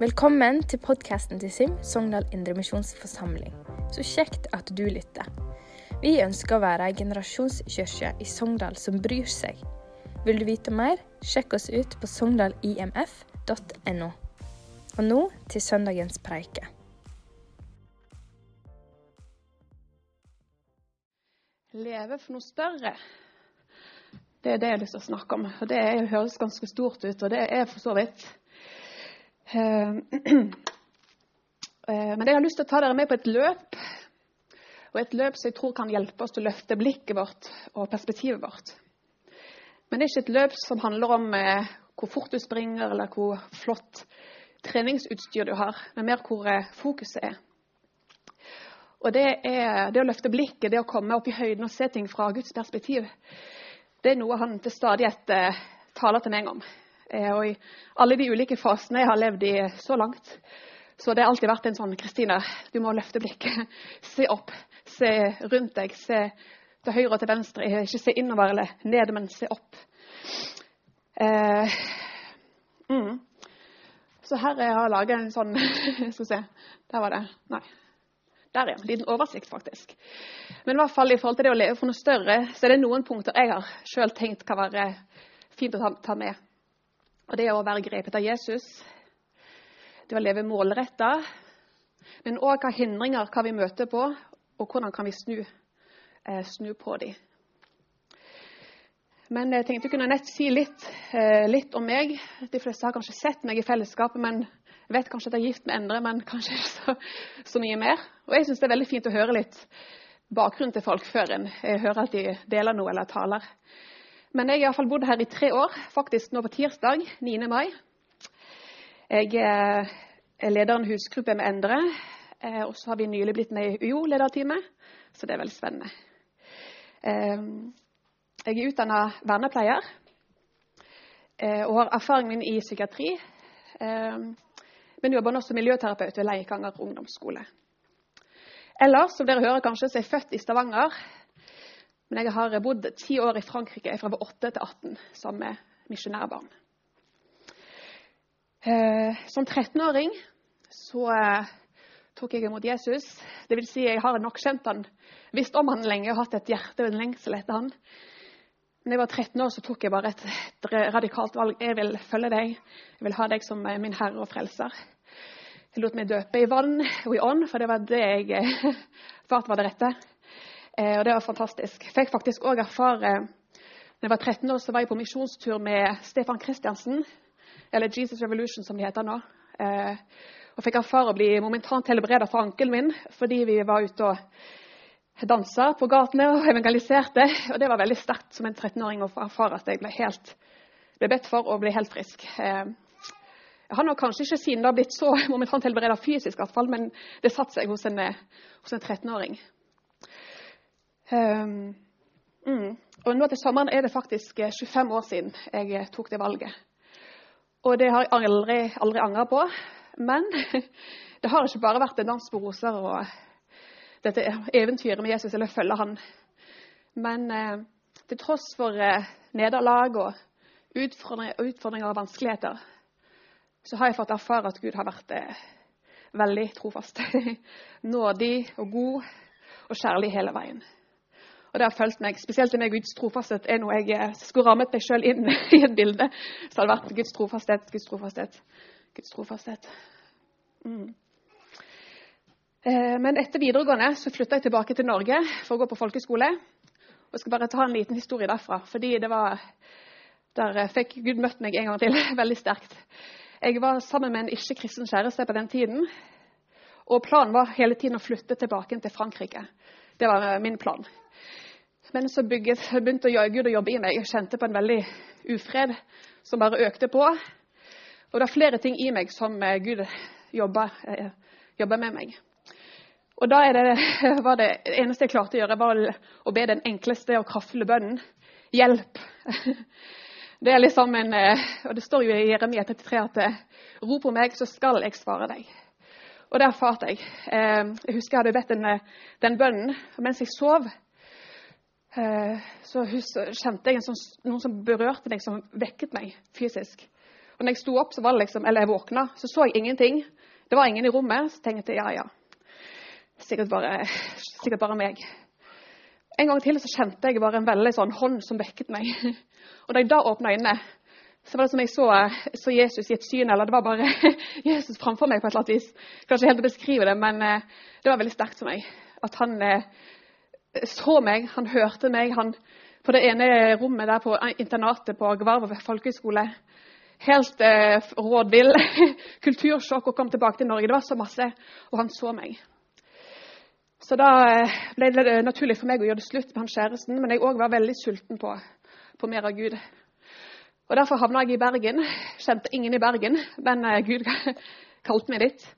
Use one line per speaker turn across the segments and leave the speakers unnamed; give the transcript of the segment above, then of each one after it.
Velkommen til podkasten til SIM, Sogndal Indremisjonsforsamling. Så kjekt at du lytter. Vi ønsker å være ei generasjonskirke i Sogndal som bryr seg. Vil du vite mer, sjekk oss ut på sogndalimf.no. Og nå til søndagens preike.
Leve for noe større. Det er det jeg har lyst til å snakke om. Og Det høres ganske stort ut, og det er for så vidt. Eh, eh, men jeg har lyst til å ta dere med på et løp. Og et løp som jeg tror kan hjelpe oss til å løfte blikket vårt og perspektivet vårt. Men det er ikke et løp som handler om eh, hvor fort du springer, eller hvor flott treningsutstyr du har, men mer hvor fokuset er. Og det, er, det å løfte blikket, det å komme opp i høyden og se ting fra Guds perspektiv, det er noe han til stadighet taler til meg om. Eh, og i alle de ulike fasene jeg har levd i så langt, så det har alltid vært en sånn Kristina, du må løfte blikket. Se opp. Se rundt deg. Se til høyre og til venstre. Ikke se innover eller ned, men se opp. Eh, mm. Så her jeg har jeg laga en sånn Skal vi se Der var det. Nei. Der, ja. En liten oversikt, faktisk. Men i hvert fall i forhold til det å leve for noe større, så er det noen punkter jeg har sjøl tenkt kan være fint å ta, ta med. Og det er å være grepet av Jesus. Det å leve målretta. Men òg hva hindringer kan vi møte på, og hvordan kan vi snu, eh, snu på dem. Men jeg tenkte jeg kunne nett si litt, eh, litt, om meg. De fleste har kanskje sett meg i fellesskapet, men vet kanskje at jeg er gift med Endre, men kanskje ikke så, så mye mer. Og jeg syns det er veldig fint å høre litt bakgrunnen til folk før en hører at de deler noe eller taler. Men jeg har iallfall bodd her i tre år, faktisk nå på tirsdag 9. mai. Jeg er leder en husgruppe med Endre, eh, og så har vi nylig blitt med i UiO-lederteamet, så det er veldig spennende. Eh, jeg er utdanna vernepleier eh, og har erfaringen min i psykiatri. Men jobber nå som miljøterapeut ved Leikanger ungdomsskole. Ellers, som dere hører kanskje, så er jeg født i Stavanger. Men jeg har bodd ti år i Frankrike fra jeg var 8 til 18 sammen med misjonærbarn. Eh, som 13-åring så eh, tok jeg imot Jesus. Det vil si, jeg har nok kjent han, visst om han lenge og hatt et hjerte og en lengsel etter han. Da jeg var 13 år, så tok jeg bare et, et radikalt valg. Jeg vil følge deg. Jeg vil ha deg som eh, min herre og frelser. Jeg lot meg døpe i vann og i ånd, for det var det jeg fart var det rette. Eh, og det var fantastisk. Jeg fikk faktisk òg erfare da jeg var 13 år, så var jeg på misjonstur med Stefan Kristiansen, eller Jesus Revolution, som de heter nå. Eh, og fikk erfare å bli momentant helbreda for ankelen min fordi vi var ute og dansa på gatene og evangeliserte. Og det var veldig sterkt som en 13-åring å erfare at jeg ble, helt, ble bedt for å bli helt frisk. Eh, jeg har nok kanskje ikke siden da blitt så momentant helbreda fysisk, men det satte seg hos en, en 13-åring. Um, mm. Og nå til sommeren er det faktisk 25 eh, år siden jeg eh, tok det valget. Og det har jeg aldri, aldri angra på. Men det har ikke bare vært en dans på roser og dette eventyret med Jesus eller følge han. Men eh, til tross for eh, nederlag og utfordringer, utfordringer, og vanskeligheter, så har jeg fått erfare at Gud har vært eh, veldig trofast. Nådig og god og kjærlig hele veien. Og det har fulgt meg, Spesielt med Guds trofasthet er noe jeg eh, skulle rammet meg sjøl inn i et bilde. Så hadde det vært Guds trofasthet, Guds trofasthet, Guds trofasthet. Mm. Eh, men etter videregående så flytta jeg tilbake til Norge for å gå på folkeskole. Og jeg skal bare ta en liten historie derfra. fordi det var, Der fikk Gud møtt meg en gang til veldig sterkt. Jeg var sammen med en ikke-kristen kjæreste på den tiden. Og planen var hele tiden å flytte tilbake til Frankrike. Det var min plan. Men så bygget, begynte Gud å jobbe i meg. Jeg kjente på en veldig ufred som bare økte på. Og det er flere ting i meg som eh, Gud eh, jobber med meg. Og da det, var det, eneste jeg klarte å gjøre, var å be den enkleste og kraftfulle bønnen. Hjelp! Det er liksom en, eh, og det står jo i Jeremia 33 at rop på meg, så skal jeg svare deg. Og det erfarte jeg. Jeg husker jeg hadde bedt den, den bønnen mens jeg sov. Eh, så kjente jeg sånn, noen som berørte meg, som vekket meg fysisk. Og når jeg sto opp, så var det liksom, eller jeg våkna, så så jeg ingenting. Det var ingen i rommet. Så tenkte jeg ja, ja. Sikkert bare, sikkert bare meg. En gang til så kjente jeg bare en veldig sånn hånd som vekket meg. Og da jeg da åpna øynene, så var det som jeg så, så, Jesus i et syn. Eller det var bare Jesus framfor meg på et eller annet vis. Jeg kan ikke helt beskrive det, men eh, det var veldig sterkt for meg. At han eh, så meg, han hørte meg. Han, på det ene rommet der på internatet på Gvarv folkehøgskole helt eh, rådvill. Kultursjokk og kom tilbake til Norge. Det var så masse. Og han så meg. Så da eh, ble det naturlig for meg å gjøre det slutt med han kjæresten, men jeg òg var veldig sulten på, på, mer av Gud. Og Derfor havna jeg i Bergen. Kjente ingen i Bergen, men eh, Gud kalte meg dit.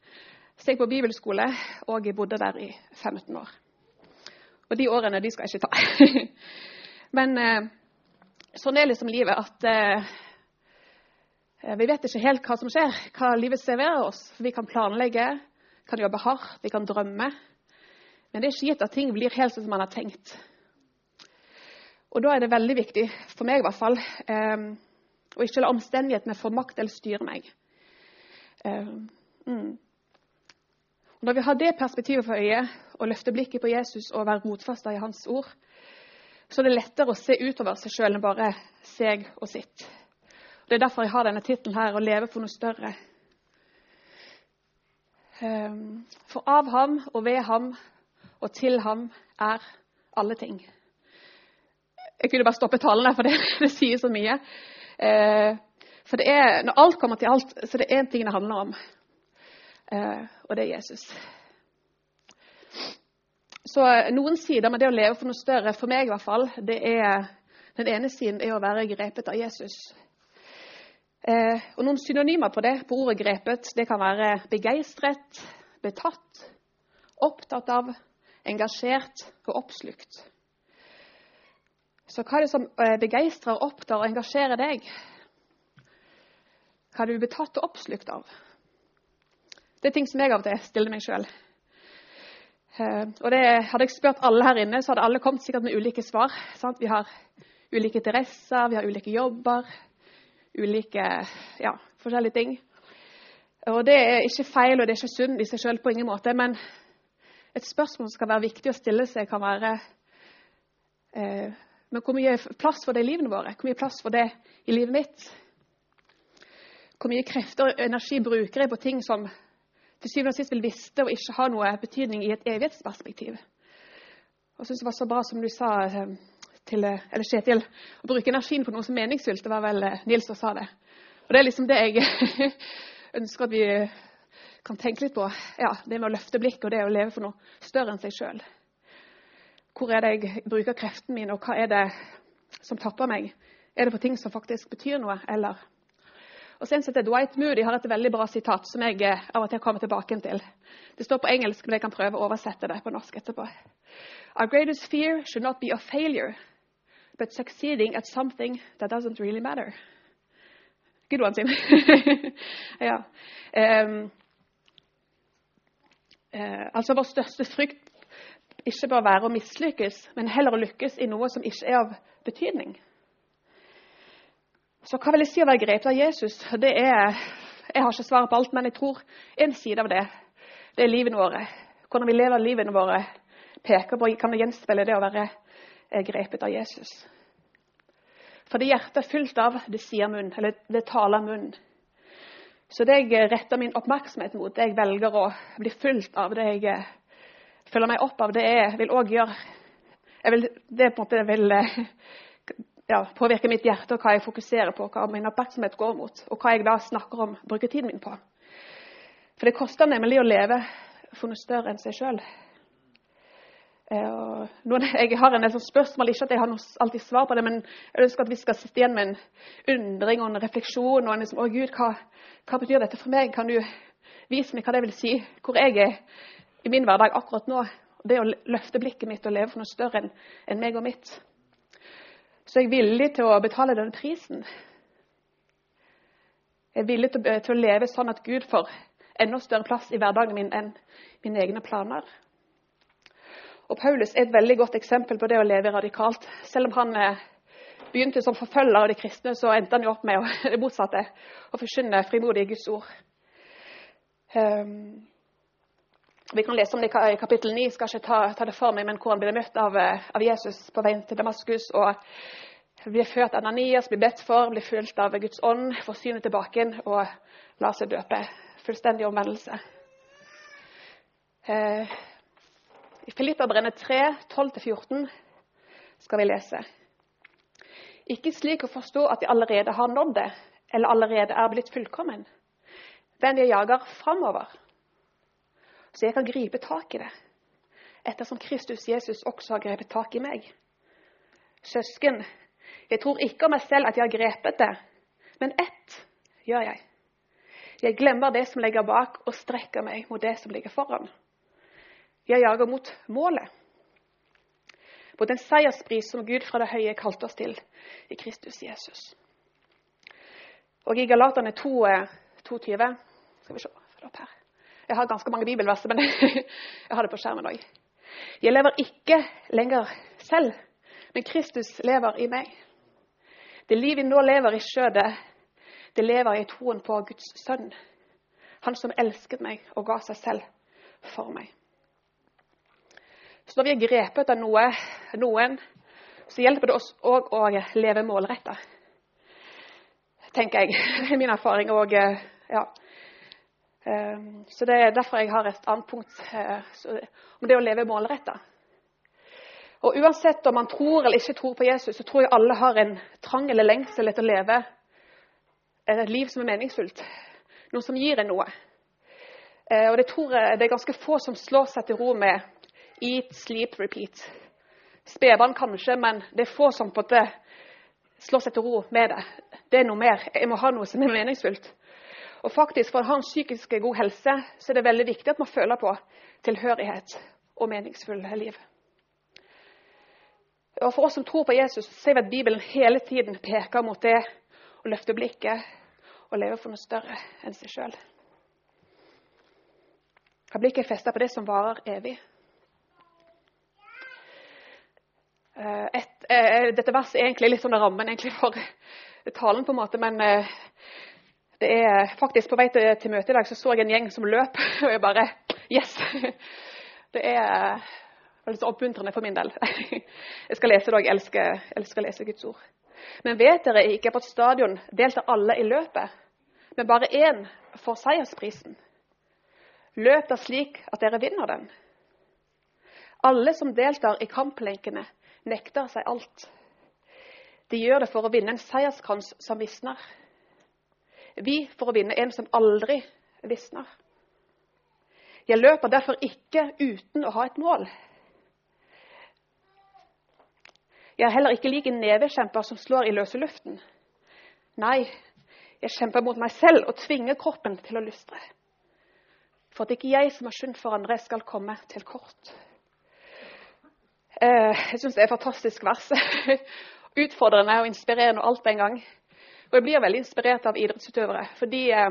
Så jeg på bibelskole, og jeg bodde der i 15 år. Og de årene de skal jeg ikke ta. men eh, sånn er liksom livet at Eh, vi vet ikke helt hva som skjer, hva livet serverer oss. Vi kan planlegge, kan jobbe hardt, vi kan drømme. Men det er ikke gitt at ting blir helt som man har tenkt. Og da er det veldig viktig, for meg i hvert fall, eh, å ikke la omstendighetene få makt eller styre meg. Mm. Når vi har det perspektivet for øyet, og løfter blikket på Jesus og være rotfasta i hans ord, så er det lettere å se utover seg sjøl enn bare seg og sitt. Det er derfor jeg har denne tittelen her, 'Å leve for noe større'. Ehm, for av ham og ved ham og til ham er alle ting. Jeg kunne bare stoppe talen her, for det, det sier så mye. Eh, for det er, når alt kommer til alt, så det er én ting det handler om, og det er Jesus. Så noen sider med det å leve for noe større, for meg i hvert fall, det er den ene siden er å være grepet av Jesus. Eh, og Noen synonymer på det, på ordet 'grepet', det kan være begeistret, betatt, opptatt av, engasjert og oppslukt. Så hva er det som eh, begeistrer, opptar og engasjerer deg? Hva er du betatt og oppslukt av? Det er ting som jeg av og til stiller meg sjøl. Eh, og det, hadde jeg spurt alle her inne, så hadde alle kommet sikkert med ulike svar. Sant? Vi har ulike interesser, vi har ulike jobber ulike ja, forskjellige ting. Og Det er ikke feil og det er ikke synd i seg sjøl på ingen måte. Men et spørsmål som skal være viktig å stille seg, kan være eh, Men hvor mye plass for det i livene våre? Hvor mye plass for det i livet mitt? Hvor mye krefter og energi bruker jeg på ting som til syvende og sist vil viste og ikke ha noe betydning i et evighetsperspektiv? Jeg synes det var så bra som du sa, eh, til eller Kjetil å bruke energien på noe som meningsfylt. Det var vel eh, Nils som sa det. Og Det er liksom det jeg ønsker at vi kan tenke litt på. Ja, Det med å løfte blikket og det å leve for noe større enn seg sjøl. Hvor er det jeg bruker kreftene mine, og hva er det som tapper meg? Er det på ting som faktisk betyr noe, eller og så en som heter Dwight Moody har et veldig bra sitat som jeg eh, av og til kommer tilbake til. Det står på engelsk, men jeg kan prøve å oversette det på norsk etterpå. Our greatest fear should not be a failure, but succeeding at something that doesn't really matter. Good one, Tim. ja. Um, uh, altså Vår største frykt ikke bør være å mislykkes, men heller å lykkes i noe som ikke er av betydning. Så hva vil jeg si å være grepet av Jesus? Det er, Jeg har ikke svaret på alt, men jeg tror en side av det det er livene våre. Hvordan vi lever livene våre, peker på, kan gjenspeile det å være grepet av Jesus. For det hjertet er fylt av, det sier munn, eller det taler munn. Så det jeg retter min oppmerksomhet mot, det jeg velger å bli fylt av, det jeg følger meg opp av, det jeg vil òg gjøre vil, Det på en måte vil ja, påvirke mitt hjerte og hva jeg fokuserer på, hva min oppmerksomhet går mot, og hva jeg da snakker om, bruker tiden min på. For det koster nemlig å leve for noe større enn seg sjøl. Eh, jeg har en del spørsmål, ikke at jeg har alltid svar på det, men jeg ønsker at vi skal sitte igjen med en undring og en refleksjon. og en liksom, å Gud, hva, hva, betyr dette for meg? Kan du vise meg hva det vil si? Hvor jeg er i min hverdag akkurat nå? Det å løfte blikket mitt og leve for noe større enn meg og mitt. Så jeg er villig til å betale denne prisen. Jeg er villig til, til å leve sånn at Gud får enda større plass i hverdagen min enn mine egne planer. Og Paulus er et veldig godt eksempel på det å leve radikalt. Selv om han begynte som forfølger av de kristne, så endte han jo opp med å, det motsatte, å forkynne frimodig Guds ord. Um, vi kan lese om det i kapittel 9, skal ikke ta, ta, det for meg, men hvor han blir møtt av, av Jesus på veien til Damaskus. og blir ført Ananias, blir bedt for, blir fulgt av Guds ånd, får synet tilbake og lar seg døpe. Fullstendig omvendelse. Eh, I Filipperbrenne 3, 12-14 skal vi lese. Ikke slik å forstå at de allerede har nådd det, eller allerede er blitt fullkommen. Den de jager framover, så jeg kan gripe tak i det, ettersom Kristus Jesus også har grepet tak i meg. Søsken, jeg tror ikke om meg selv at jeg har grepet det, men ett gjør jeg. Jeg glemmer det som ligger bak, og strekker meg mot det som ligger foran. Jeg jager mot målet. Mot den seierspris som Gud fra det høye kalte oss til i Kristus Jesus. Og i Galaterne 2, 22 eh, Skal vi se opp her. Jeg har ganske mange bibelverser, men jeg har det på skjermen òg. Jeg lever ikke lenger selv, men Kristus lever i meg. Det livet jeg nå lever i skjødet, det lever i troen på Guds sønn. Han som elsket meg og ga seg selv for meg. Så når vi er grepet av noe, noen, så hjelper det oss òg å leve målretta. Tenker jeg. Det er min erfaring. Og, ja. Ehm, så Det er derfor jeg har et annet punkt eh, om det å leve målretta. Og Uansett om man tror eller ikke tror på Jesus, så tror jeg alle har en trang eller lengsel etter å leve et liv som er meningsfullt. Noe som gir en noe. Eh, og det tror jeg det er ganske få som slår seg til ro med eat, sleep, repeat. Spedbarn kanskje, men det er få som på det slår seg til ro med det. Det er noe mer. Jeg må ha noe som er meningsfullt. Og faktisk, For å ha en psykisk god helse så er det veldig viktig at man føler på tilhørighet og meningsfull liv. Og For oss som tror på Jesus, ser vi at Bibelen hele tiden peker mot det å løfte blikket og leve for noe større enn seg sjøl. Har blikket festa på det som varer evig. Et, et, eh, dette verset er egentlig litt sånn rammen for talen, på en måte, men eh, det er faktisk på vei til, til møtet i dag så så jeg en gjeng som løp, og jeg bare Yes! Det er litt oppmuntrende for min del. Jeg skal lese det, òg. jeg elsker, elsker å lese Guds ord. Men vet dere ikke på et stadion deltar alle i løpet, men bare én får seiersprisen? Løp da slik at dere vinner den. Alle som deltar i kamplenkene, nekter seg alt. De gjør det for å vinne en seierskrans som visner. Vi for å vinne en som aldri visner. Jeg løper derfor ikke uten å ha et mål. Jeg er heller ikke lik en nevekjemper som slår i løse luften. Nei, jeg kjemper mot meg selv og tvinger kroppen til å lystre. For at ikke jeg som har synd for andre, skal komme til kort. Eh, jeg syns det er et fantastisk vers. Utfordrende og inspirerende og alt på en gang. Og jeg blir veldig inspirert av idrettsutøvere. fordi eh,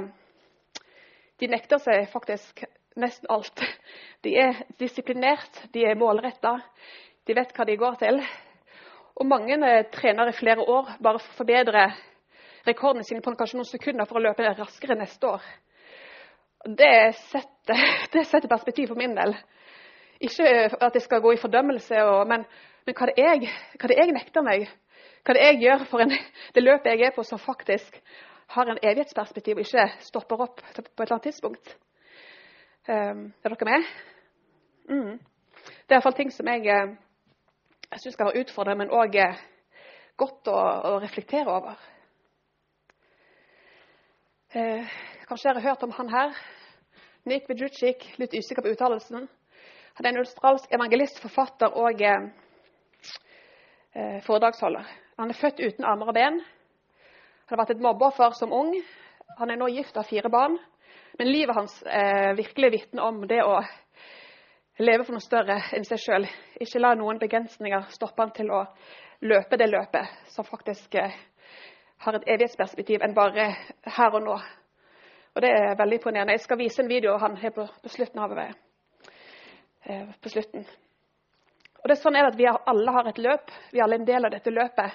de nekter seg faktisk nesten alt. De er disiplinert, de er målretta, de vet hva de går til. Og mange eh, trener i flere år bare for å forbedre rekordene sine på kanskje noen sekunder for å løpe raskere neste år. Det setter, det setter perspektiv for min del. Ikke at jeg skal gå i fordømmelse, og, men, men, hva, det hva det jeg nekter meg. Hva det jeg gjør for en, det løpet jeg er på, som faktisk har en evighetsperspektiv og ikke stopper opp på et eller annet tidspunkt. Um, er dere med? Mm. Det er iallfall ting som jeg eh, jeg syns kan være utfordrende, men òg eh, godt å, å, reflektere over. Uh, kanskje dere har hørt om han her. Nick Vidjucic, litt usikker på uttalelsen. Han er en australsk evangelist, forfatter og eh, foredragsholder. Han er født uten armer og ben. Han har vært et mobbeoffer som ung. Han er nå gift og har fire barn. Men livet hans eh, virkelig vitner om det å leve for noe større enn seg sjøl. Ikke la noen begrensninger stoppe han til å løpe det løpet som faktisk eh, har et evighetsperspektiv enn bare her og nå. Og Det er veldig imponerende. Jeg skal vise en video han har på, på, slutten av eh, på slutten. Og det er sånn er at Vi alle har et løp. Vi er alle en del av dette løpet.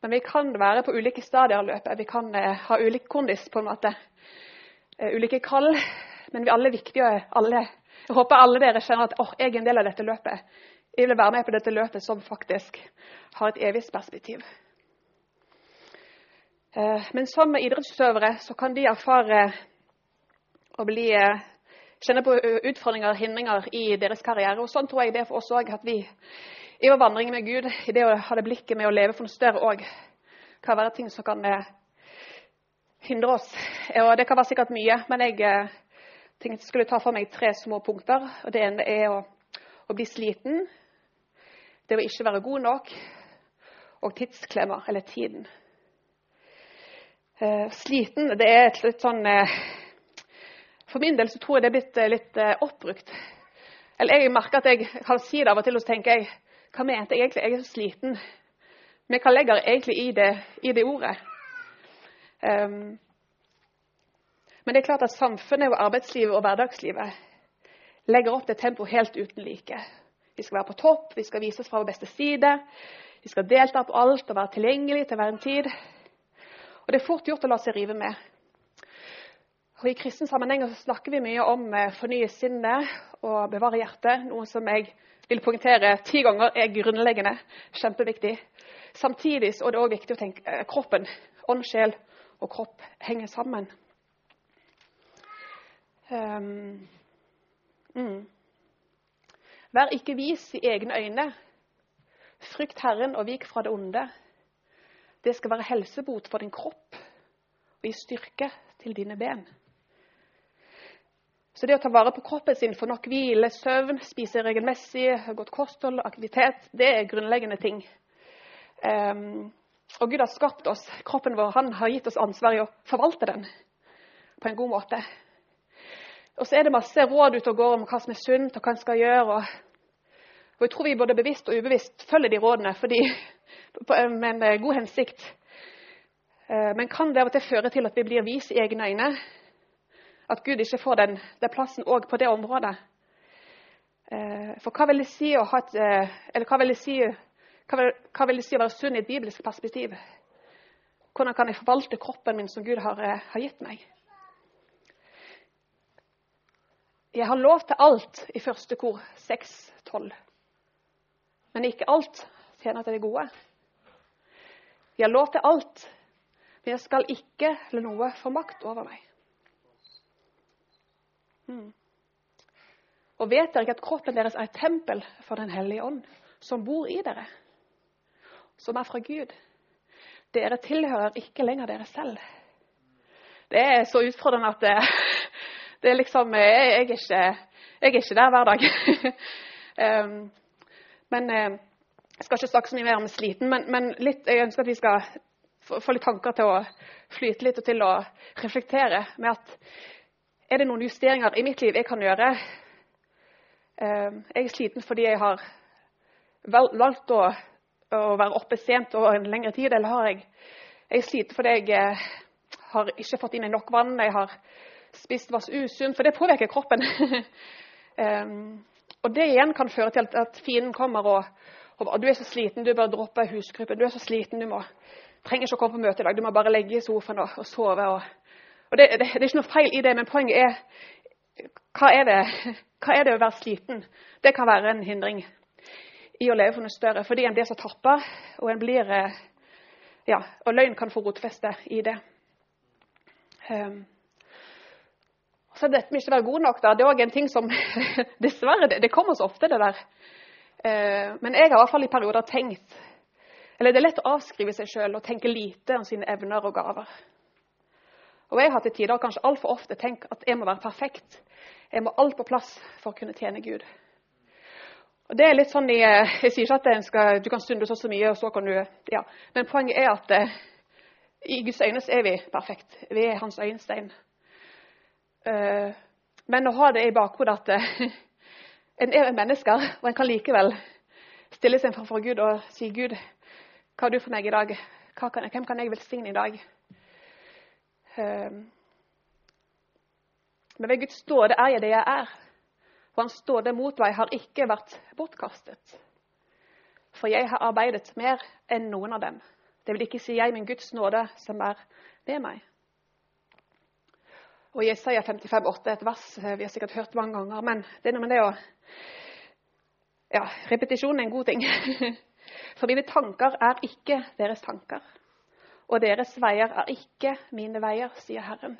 Men vi kan være på ulike stadier av løpet. Vi kan eh, ha ulik kondis, på en måte. Eh, ulike kall. Men vi er alle viktige. Alle, jeg håper alle dere kjenner at oh, jeg er en del av dette løpet. Jeg vil være med på dette løpet som faktisk har et evighetsperspektiv. perspektiv. men som idrettsutøvere så kan de erfare å bli, eh, kjenne på utfordringer og hindringer i deres karriere. Og Sånn tror jeg det er for oss òg, at vi i vår vandring med Gud, i det å ha det blikket med å leve for noe større òg, kan være ting som kan hindre oss. Og Det kan være sikkert mye, men jeg tenkte jeg skulle ta for meg tre små punkter. Og Det ene er å, å bli sliten, det å ikke være god nok, og tidsklemmer, eller tiden. Eh, sliten, det er et litt sånn eh, For min del så tror jeg det er blitt eh, litt eh, oppbrukt. Eller jeg merker at jeg kan si det av og til, og så tenker jeg Hva mente jeg egentlig? Jeg er så sliten. Men hva legger jeg egentlig i det, i det ordet? Um, men det er klart at samfunnet og arbeidslivet og hverdagslivet legger opp til tempo helt uten like. Vi skal være på topp, vi skal vise oss fra vår beste side. Vi skal delta på alt og være tilgjengelig til hver en tid. Og det er fort gjort å la seg rive med. Og I kristen sammenheng snakker vi mye om eh, fornye sinnet og bevare hjertet, noe som jeg vil poengtere ti ganger er grunnleggende, kjempeviktig. Samtidig er det også viktig å tenke at kroppen, ånd, sjel og kropp henger sammen. Um, mm. Vær ikke vis i egne øyne. Frykt Herren og vik fra det onde. Det skal være helsebot for din kropp og gi styrke til dine ben. Så det å ta vare på kroppen sin, få nok hvile, søvn, spise regelmessig, godt kosthold, aktivitet, det er grunnleggende ting. Um, og Gud har skapt oss, kroppen vår, han har gitt oss ansvar i å forvalte den på en god måte. Og så er det masse råd ute og går om hva som er sunt, og hva en skal gjøre. Og, og jeg tror vi både bevisst og ubevisst følger de rådene, fordi med en god hensikt. Eh, men kan det av og til føre til at vi blir vis i egne øyne? At Gud ikke får den, den plassen òg på det området? Eh, for hva vil det si å ha et Eller hva vil det si, vil, vil det si å være sunn i et bibelsk perspektiv? Hvordan kan jeg forvalte kroppen min som Gud har, har gitt meg? Jeg har lov til alt i første kor 6.12. Men ikke alt tjener til det gode. Jeg har lov til alt, men jeg skal ikke la noe få makt over meg. Mm. Og vet dere ikke at kroppen deres er et tempel for Den hellige ånd, som bor i dere, som er fra Gud? Dere tilhører ikke lenger dere selv. Det er så utfordrende at det, det er liksom jeg, er ikke, jeg, er ikke, der hver dag. um, men uh, jeg skal ikke snakke så mye mer om sliten, men, men litt, jeg ønsker at vi skal få, litt tanker til å flyte litt og til å reflektere med at er det noen justeringer i mitt liv jeg kan gjøre? Eh, jeg er sliten fordi jeg har valgt å, være oppe sent og en lengre tid. Eller har jeg, jeg er sliten fordi jeg eh, har ikke fått inn nok vann, jeg har spist masse usunt, for det påvirker kroppen. um, og det igjen kan føre til at fienden kommer og og du er så sliten, du bør droppe husgruppen. Du er så sliten, du må, trenger ikke å komme på møte i dag. Du må bare legge i sofaen og, og sove. Og, og det, det, det, er ikke noe feil i det, men poenget er hva er, det, hva er det å være sliten? Det kan være en hindring i å leve for noe større. Fordi en blir så tappa, og en blir eh, ja, og løgn kan få rotfeste i det. Um, så dette med ikke å være god nok, da, det er òg en ting som Dessverre, det, det kommer så ofte, det der. Uh, men jeg har i hvert fall i perioder tenkt Eller det er lett å avskrive seg sjøl og tenke lite om sine evner og gaver. Og jeg har til tider kanskje altfor ofte tenkt at jeg må være perfekt. Jeg må alt på plass for å kunne tjene Gud. Og det er litt sånn, Jeg, jeg sier ikke at skal, du kan synde så, så mye, og så kan du ja. Men poenget er at eh, i Guds øyne er vi perfekt. Vi er hans øyenstein. Uh, men å ha det i bakhodet at uh, en er mennesker, og en kan likevel stille seg framfor Gud og si, 'Gud, hva har du for meg i dag? Kan, hvem kan jeg velsigne i dag?' Um, men ved Guds ståde er jeg det jeg er. For hans ståde mot meg har ikke vært bortkastet. For jeg har arbeidet mer enn noen av dem Det vil ikke si jeg, men Guds nåde som er ved meg. Og Jesaja 55, 8, et vers eh, vi har sikkert hørt mange ganger, men det er noe med det å ja, Repetisjon er en god ting. For mine tanker er ikke deres tanker, og deres veier er ikke mine veier, sier Herren.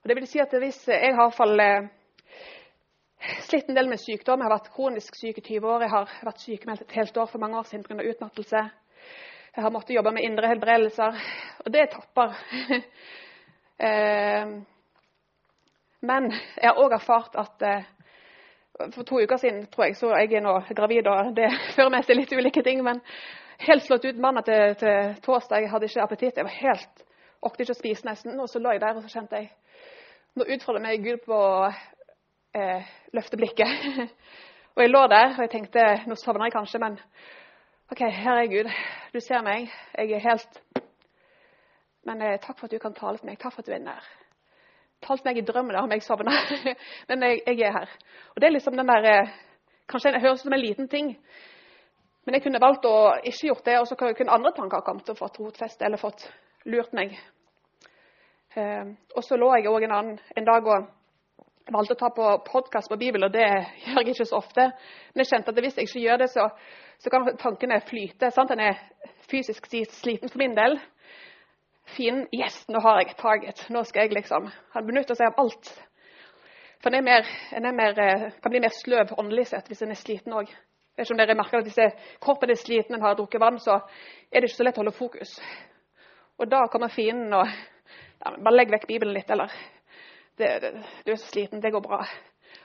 Og det vil si at Hvis jeg har fall, eh, slitt en del med sykdom, jeg har vært kronisk syk i 20 år, jeg har vært sykemeldt et helt år for mange år siden pga. utmattelse, jeg har måttet jobbe med indre helbredelser, og det tapper. Eh, men jeg har òg erfart at eh, for to uker siden tror jeg, så jeg er nå gravid, og det fører med seg litt ulike ting. Men helt slått ut mandag til, til, torsdag. Jeg hadde ikke appetitt. Jeg var helt, orket ikke å spise nesten. Og så lå jeg der, og så kjente jeg Nå utfordrer meg Gud på å eh, løfte blikket. og jeg lå der, og jeg tenkte Nå sovner jeg kanskje, men OK, her er Gud. Du ser meg. Jeg er helt Men eh, takk for at du kan tale til meg. Takk for at du er nær talt meg i drømmen om jeg sovna. Men jeg, jeg, er her. Og det er liksom den der, eh, Kanskje det høres ut som en liten ting, men jeg kunne valgt å ikke gjort det, og så kunne andre tanker kommet og fått rotfeste eller fått lurt meg. Eh, og så lå jeg òg en, en, dag og valgte å ta på podkast på Bibelen, og det gjør jeg ikke så ofte. Men jeg kjente at hvis jeg ikke gjør det, så, så kan tankene flyte. Sant? En er fysisk sliten for min del fin Yes, nå har jeg taget. Nå skal jeg liksom Han benytter seg av alt. For en, er mer, en er mer, eh, kan bli mer sløv åndelig sett hvis en er sliten òg. Hvis kroppen er sliten og har drukket vann, så er det ikke så lett å holde fokus. Og da kommer fienden og ja, Bare legg vekk Bibelen litt, eller det, det, 'Du er så sliten. Det går bra.'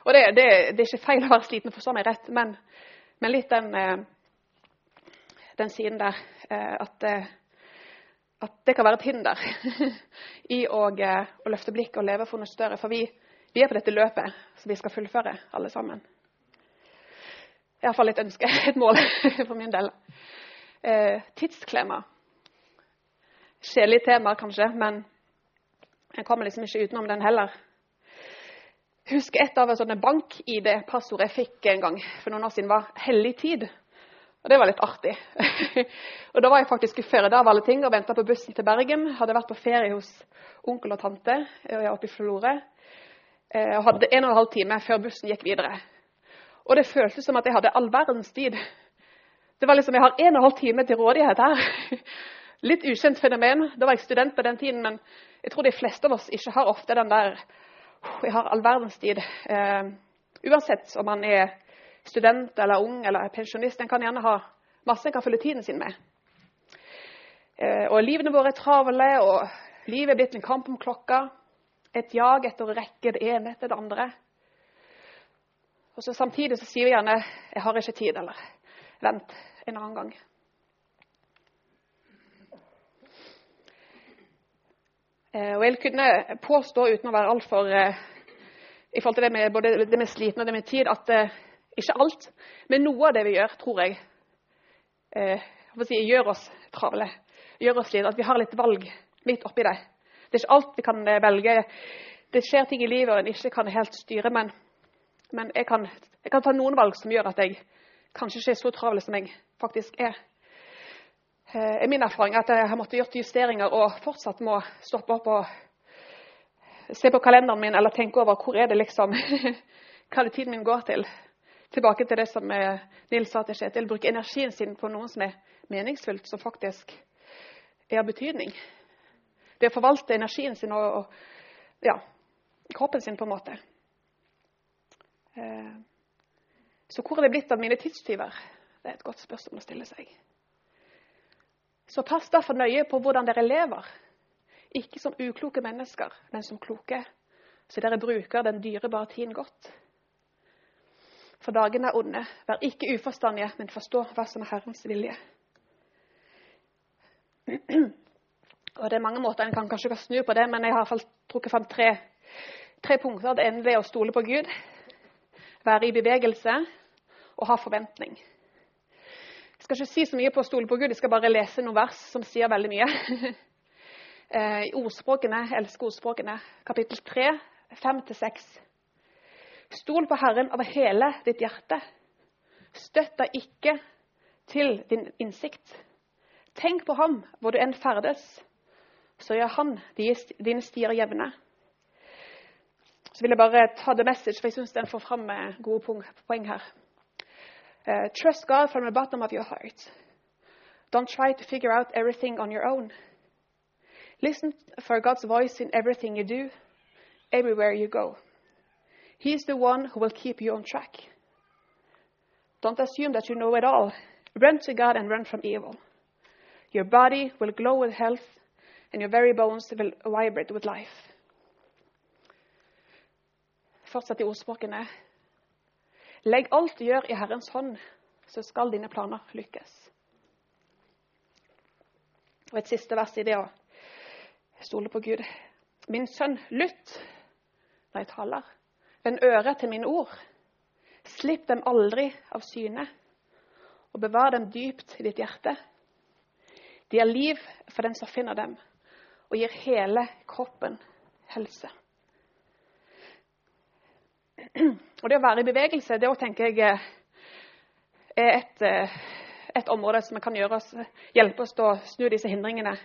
Og det, det, er ikke feil å være sliten, forstå meg rett, men, men litt den, eh, den siden der eh, at at det kan være et hinder i å, eh, å, løfte blikket og leve for noe større. For vi, vi, er på dette løpet som vi skal fullføre, alle sammen. Iallfall et ønske, et mål for min del. Eh, tidsklemma. Kjedelig tema, kanskje, men jeg kommer liksom ikke utenom den heller. Husk et av sånne bank-ID-passord jeg fikk en gang for noen år siden, var 'hellig tid'. Og det var litt artig. og Da var jeg faktisk i Førde av alle ting og venta på bussen til Bergen. Hadde vært på ferie hos onkel og tante og jeg oppe i Florø. Eh, og hadde en og en halv time før bussen gikk videre. Og det føltes som at jeg hadde all verdens tid. Det var liksom, Jeg har en og en halv time til rådighet her. Litt ukjent fenomen. Da var jeg student på den tiden, men jeg tror de fleste av oss ikke har ofte den der Jeg har all verdens tid. Uh, uansett om man er student eller ung eller pensjonist. En kan gjerne ha masse en kan følge tiden sin med. Uh, og Livene våre er travle, og livet er blitt en kamp om klokka. Et jag etter å rekke det ene etter det andre. Og så Samtidig så sier vi gjerne 'jeg har ikke tid', eller 'vent en annen gang'. Eh, og Jeg kunne påstå, uten å være altfor eh, i forhold til det med, både det med sliten og det med tid, at ikke alt, men noe av det vi gjør, tror jeg, eh, si, gjør oss travle. Gjør oss litt, At vi har litt valg midt oppi det. Det er ikke alt vi kan eh, velge. Det skjer ting i livet og en ikke kan helt styre, men, men jeg, kan, jeg, kan, ta noen valg som gjør at jeg kanskje ikke er så travel som jeg faktisk er. Eh, min erfaring er at jeg har måttet gjøre justeringer og fortsatt må stoppe opp og se på kalenderen min eller tenke over hvor er det liksom, hva er det tiden min går til tilbake til det som eh, Nils sa til Kjetil. Bruke energien sin på noe som er meningsfullt, som faktisk er av betydning. Det å forvalte energien sin og, og ja, kroppen sin, på en måte. Eh, så hvor er det blitt av mine tidstyver? Det er et godt spørsmål å stille seg. Så pass derfor nøye på hvordan dere lever. Ikke som ukloke mennesker, men som kloke, så dere bruker den dyrebare tiden godt for dagene er onde. Vær ikke uforstandige, men forstå hva som er Herrens vilje. Og Det er mange måter en kan kanskje kan snu på det, men jeg har i hvert fall trukket fram tre, tre punkter. Det ene er å stole på Gud, være i bevegelse og ha forventning. Jeg skal ikke si så mye på å stole på Gud, jeg skal bare lese noen vers som sier veldig mye. Eh, I ordspråkene, elsker ordspråkene, kapittel 3, 5-6. Stol på Herren over hele ditt hjerte. Støtt deg ikke til din innsikt. Tenk på ham hvor du enn ferdes, så gjør han dine stier jevne. Så vil jeg bare ta the message, for jeg syns den får fram gode poeng her. Uh, trust God from the bottom of your heart. Don't try to figure out everything on your own. Listen for God's voice in everything you do, everywhere you go. He is the one who will keep you on track. Don't assume that you know it all. Run to God and run from evil. Your body will glow with health, and your very bones will vibrate with life. Fortsett i ordspråkene. Legg alt du gjør, i Herrens hånd, så skal dine planer lykkes. Og et siste vers i det å stole på Gud. Min sønn, lytt når jeg taler. Vend øret til mine ord. Slipp dem aldri av syne, og bevar dem dypt i ditt hjerte. De er liv for den som finner dem, og gir hele kroppen helse. Og Det å være i bevegelse det òg tenker jeg, er et, eh, et område som kan gjøre oss, hjelpe oss til å snu disse hindringene.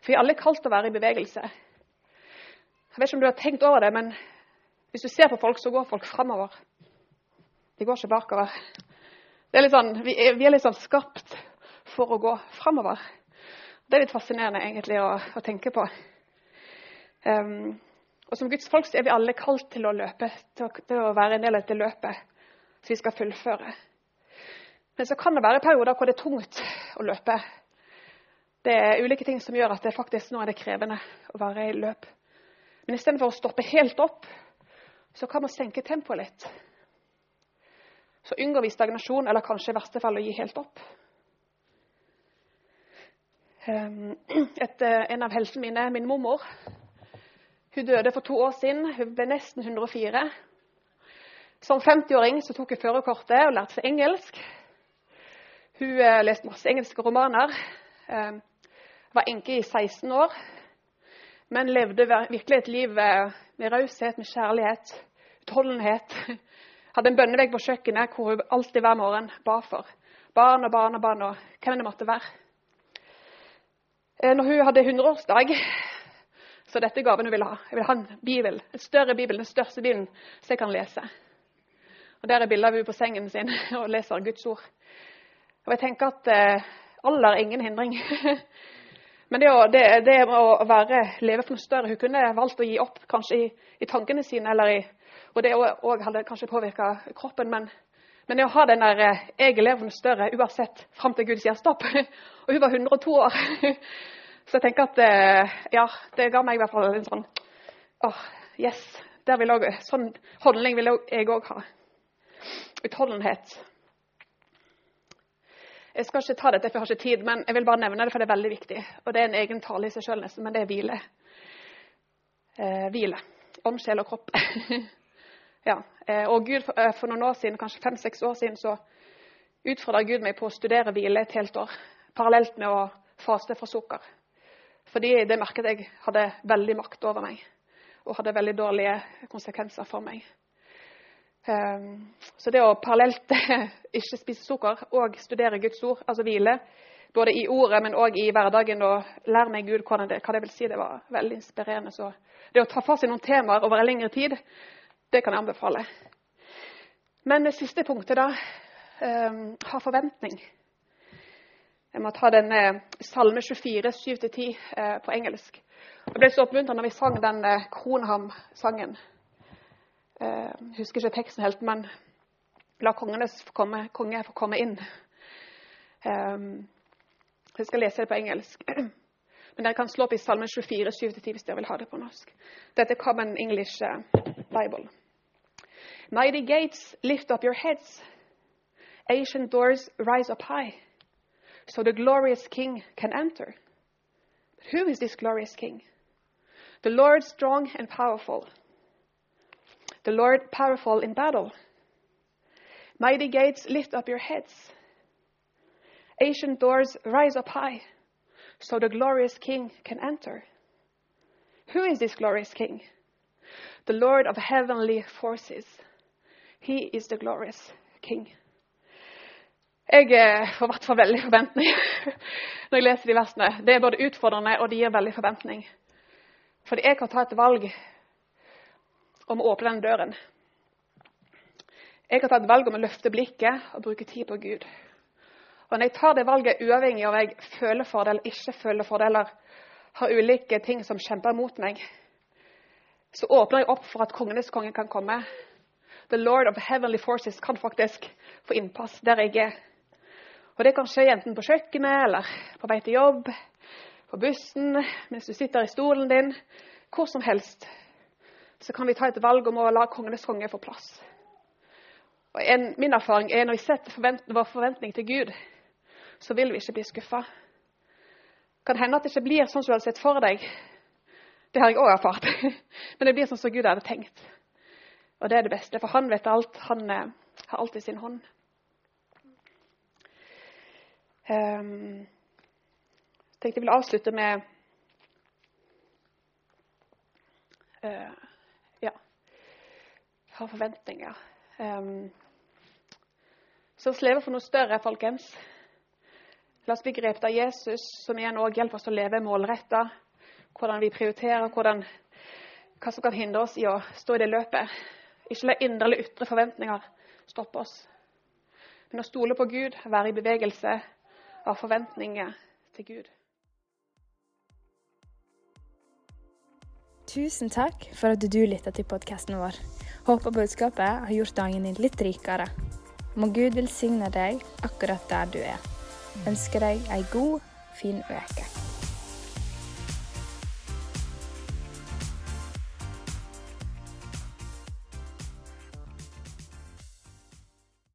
For vi er alle kalt til å være i bevegelse. Jeg vet ikke om du har tenkt over det, men hvis du ser på folk, så går folk framover. De går ikke bakover. Er sånn, vi, er, vi, er, litt sånn skapt for å gå framover. Det er litt fascinerende egentlig å, å tenke på. Um, og Som Guds folk så er vi alle kalt til å løpe, til å, være en del av dette løpet som vi skal fullføre. Men så kan det være perioder hvor det er tungt å løpe. Det er ulike ting som gjør at det faktisk nå er det krevende å være i løp. Men istedenfor å stoppe helt opp, så kan man senke tempoet litt. Så unngår vi stagnasjon, eller kanskje i verste fall å gi helt opp. Ehm, et, eh, en av heltene mine, min mormor, hun døde for to år siden. Hun ble nesten 104. Som 50-åring tok hun førerkortet og lærte seg engelsk. Hun eh, leste masse engelske romaner. Eh, var enke i 16 år, men levde virkelig et liv eh, med raushet, med kjærlighet, utholdenhet. Hadde en bønnevegg på kjøkkenet hvor hun alltid hver morgen ba for barn og barn og barn og hvem det måtte være. Når hun hadde 100-årsdag, så dette er gaven hun vil ha. Jeg vil ha en bibel, en større bibel, den største bibelen, så jeg kan lese. Og Der er bildet av hun på sengen sin og leser Guds ord. Og jeg tenker at eh, alder er ingen hindring. Men det å, det, det å være, leve for noe større Hun kunne valgt å gi opp kanskje i, i tankene sine, i, og det òg hadde kanskje påvirka kroppen. Men, men, det å ha den der eh, 'jeg lever for noe større' uansett, fram til Gud sier stopp Og hun var 102 år. Så jeg tenker at eh, ja, det ga meg i hvert fall en sånn åh, yes. Vil også, sånn holdning vil jeg òg ha. Utholdenhet. Jeg skal ikke ta dette, for jeg har ikke tid, men jeg vil bare nevne det, for det er veldig viktig. Og det er en egen tale i seg sjøl, nesten, men det er hvile. Eh, hvile. Ånd, sjel og kropp. ja. Eh, og Gud, for, eh, for, noen år siden, kanskje fem-seks år siden, så utfordra Gud meg på å studere hvile et helt år. Parallelt med å faste fra sukker. Fordi det merket jeg hadde veldig makt over meg og hadde veldig dårlige konsekvenser for meg. Ehm, så det å parallelt ikke spise sukker og studere Guds ord, altså hvile, både i ordet, men òg i hverdagen, og lære meg Gud hva det, det vil si, det var veldig inspirerende. Så det å ta for seg noen temaer over en lengre tid, det kan jeg anbefale. Men det siste punktet, da um, ha forventning. Jeg må ta den eh, Salme 24, 7-10 eh, på engelsk. Jeg ble så oppmuntra når vi sang den eh, Kronham-sangen. Jeg husker ikke teksten helt, men la kongenes komme, konge få komme inn. Jeg skal lese det på engelsk. Men dere kan slå opp i Salme 24, 7-10 hvis dere vil ha det på norsk. Dette er Common English Bible. Mighty gates, lift up your heads. Ancient doors, rise up high. So the glorious King can enter. But who is this glorious King? The Lord strong and powerful. The Lord powerful in battle. Mighty gates, lift up your heads. Ancient doors, rise up high, so the glorious King can enter. Who is this glorious King? The Lord of heavenly forces. He is the glorious King. Jeg eh, får i hvert fall veldig forventning når jeg leser de versene. Det er både utfordrende og det gir veldig forventning. Fordi jeg kan ta et valg om å åpne den døren. Jeg kan ta et valg om å løfte blikket og bruke tid på Gud. Og når jeg tar det valget, uavhengig av om jeg føler for eller ikke føler for det, eller har ulike ting som kjemper mot meg, så åpner jeg opp for at kongenes konge kan komme. The Lord of Heavenly Forces kan faktisk få innpass der jeg er. Og Det kan skje enten på kjøkkenet eller på vei til jobb, på bussen, mens du sitter i stolen din. Hvor som helst så kan vi ta et valg om å la kongenes konge få plass. Og en, Min erfaring er når vi setter forvent vår forventning til Gud, så vil vi ikke bli skuffa. Kan hende at det ikke blir sånn som du hadde sett for deg. Det har jeg òg erfart. Men det blir sånn som Gud hadde tenkt. Og det er det beste, for han vet alt. Han eh, har alt i sin hånd. Um, tenkte jeg ville avslutte med Ja Jeg ha forventninger. Um, så oss leve for noe større, folkens. La oss bli grepet av Jesus, som igjen også hjelper oss å leve målretta. Hvordan vi prioriterer, hvordan, hva som kan hindre oss i å stå i det løpet. Ikke la indre eller ytre forventninger stoppe oss. Men å stole på Gud, være i bevegelse av forventninger til Gud.
Tusen takk for at du lytta til podkasten vår. Håper budskapet har gjort dagen din litt rikere. Må Gud velsigne deg akkurat der du er. Ønsker deg ei god, fin uke.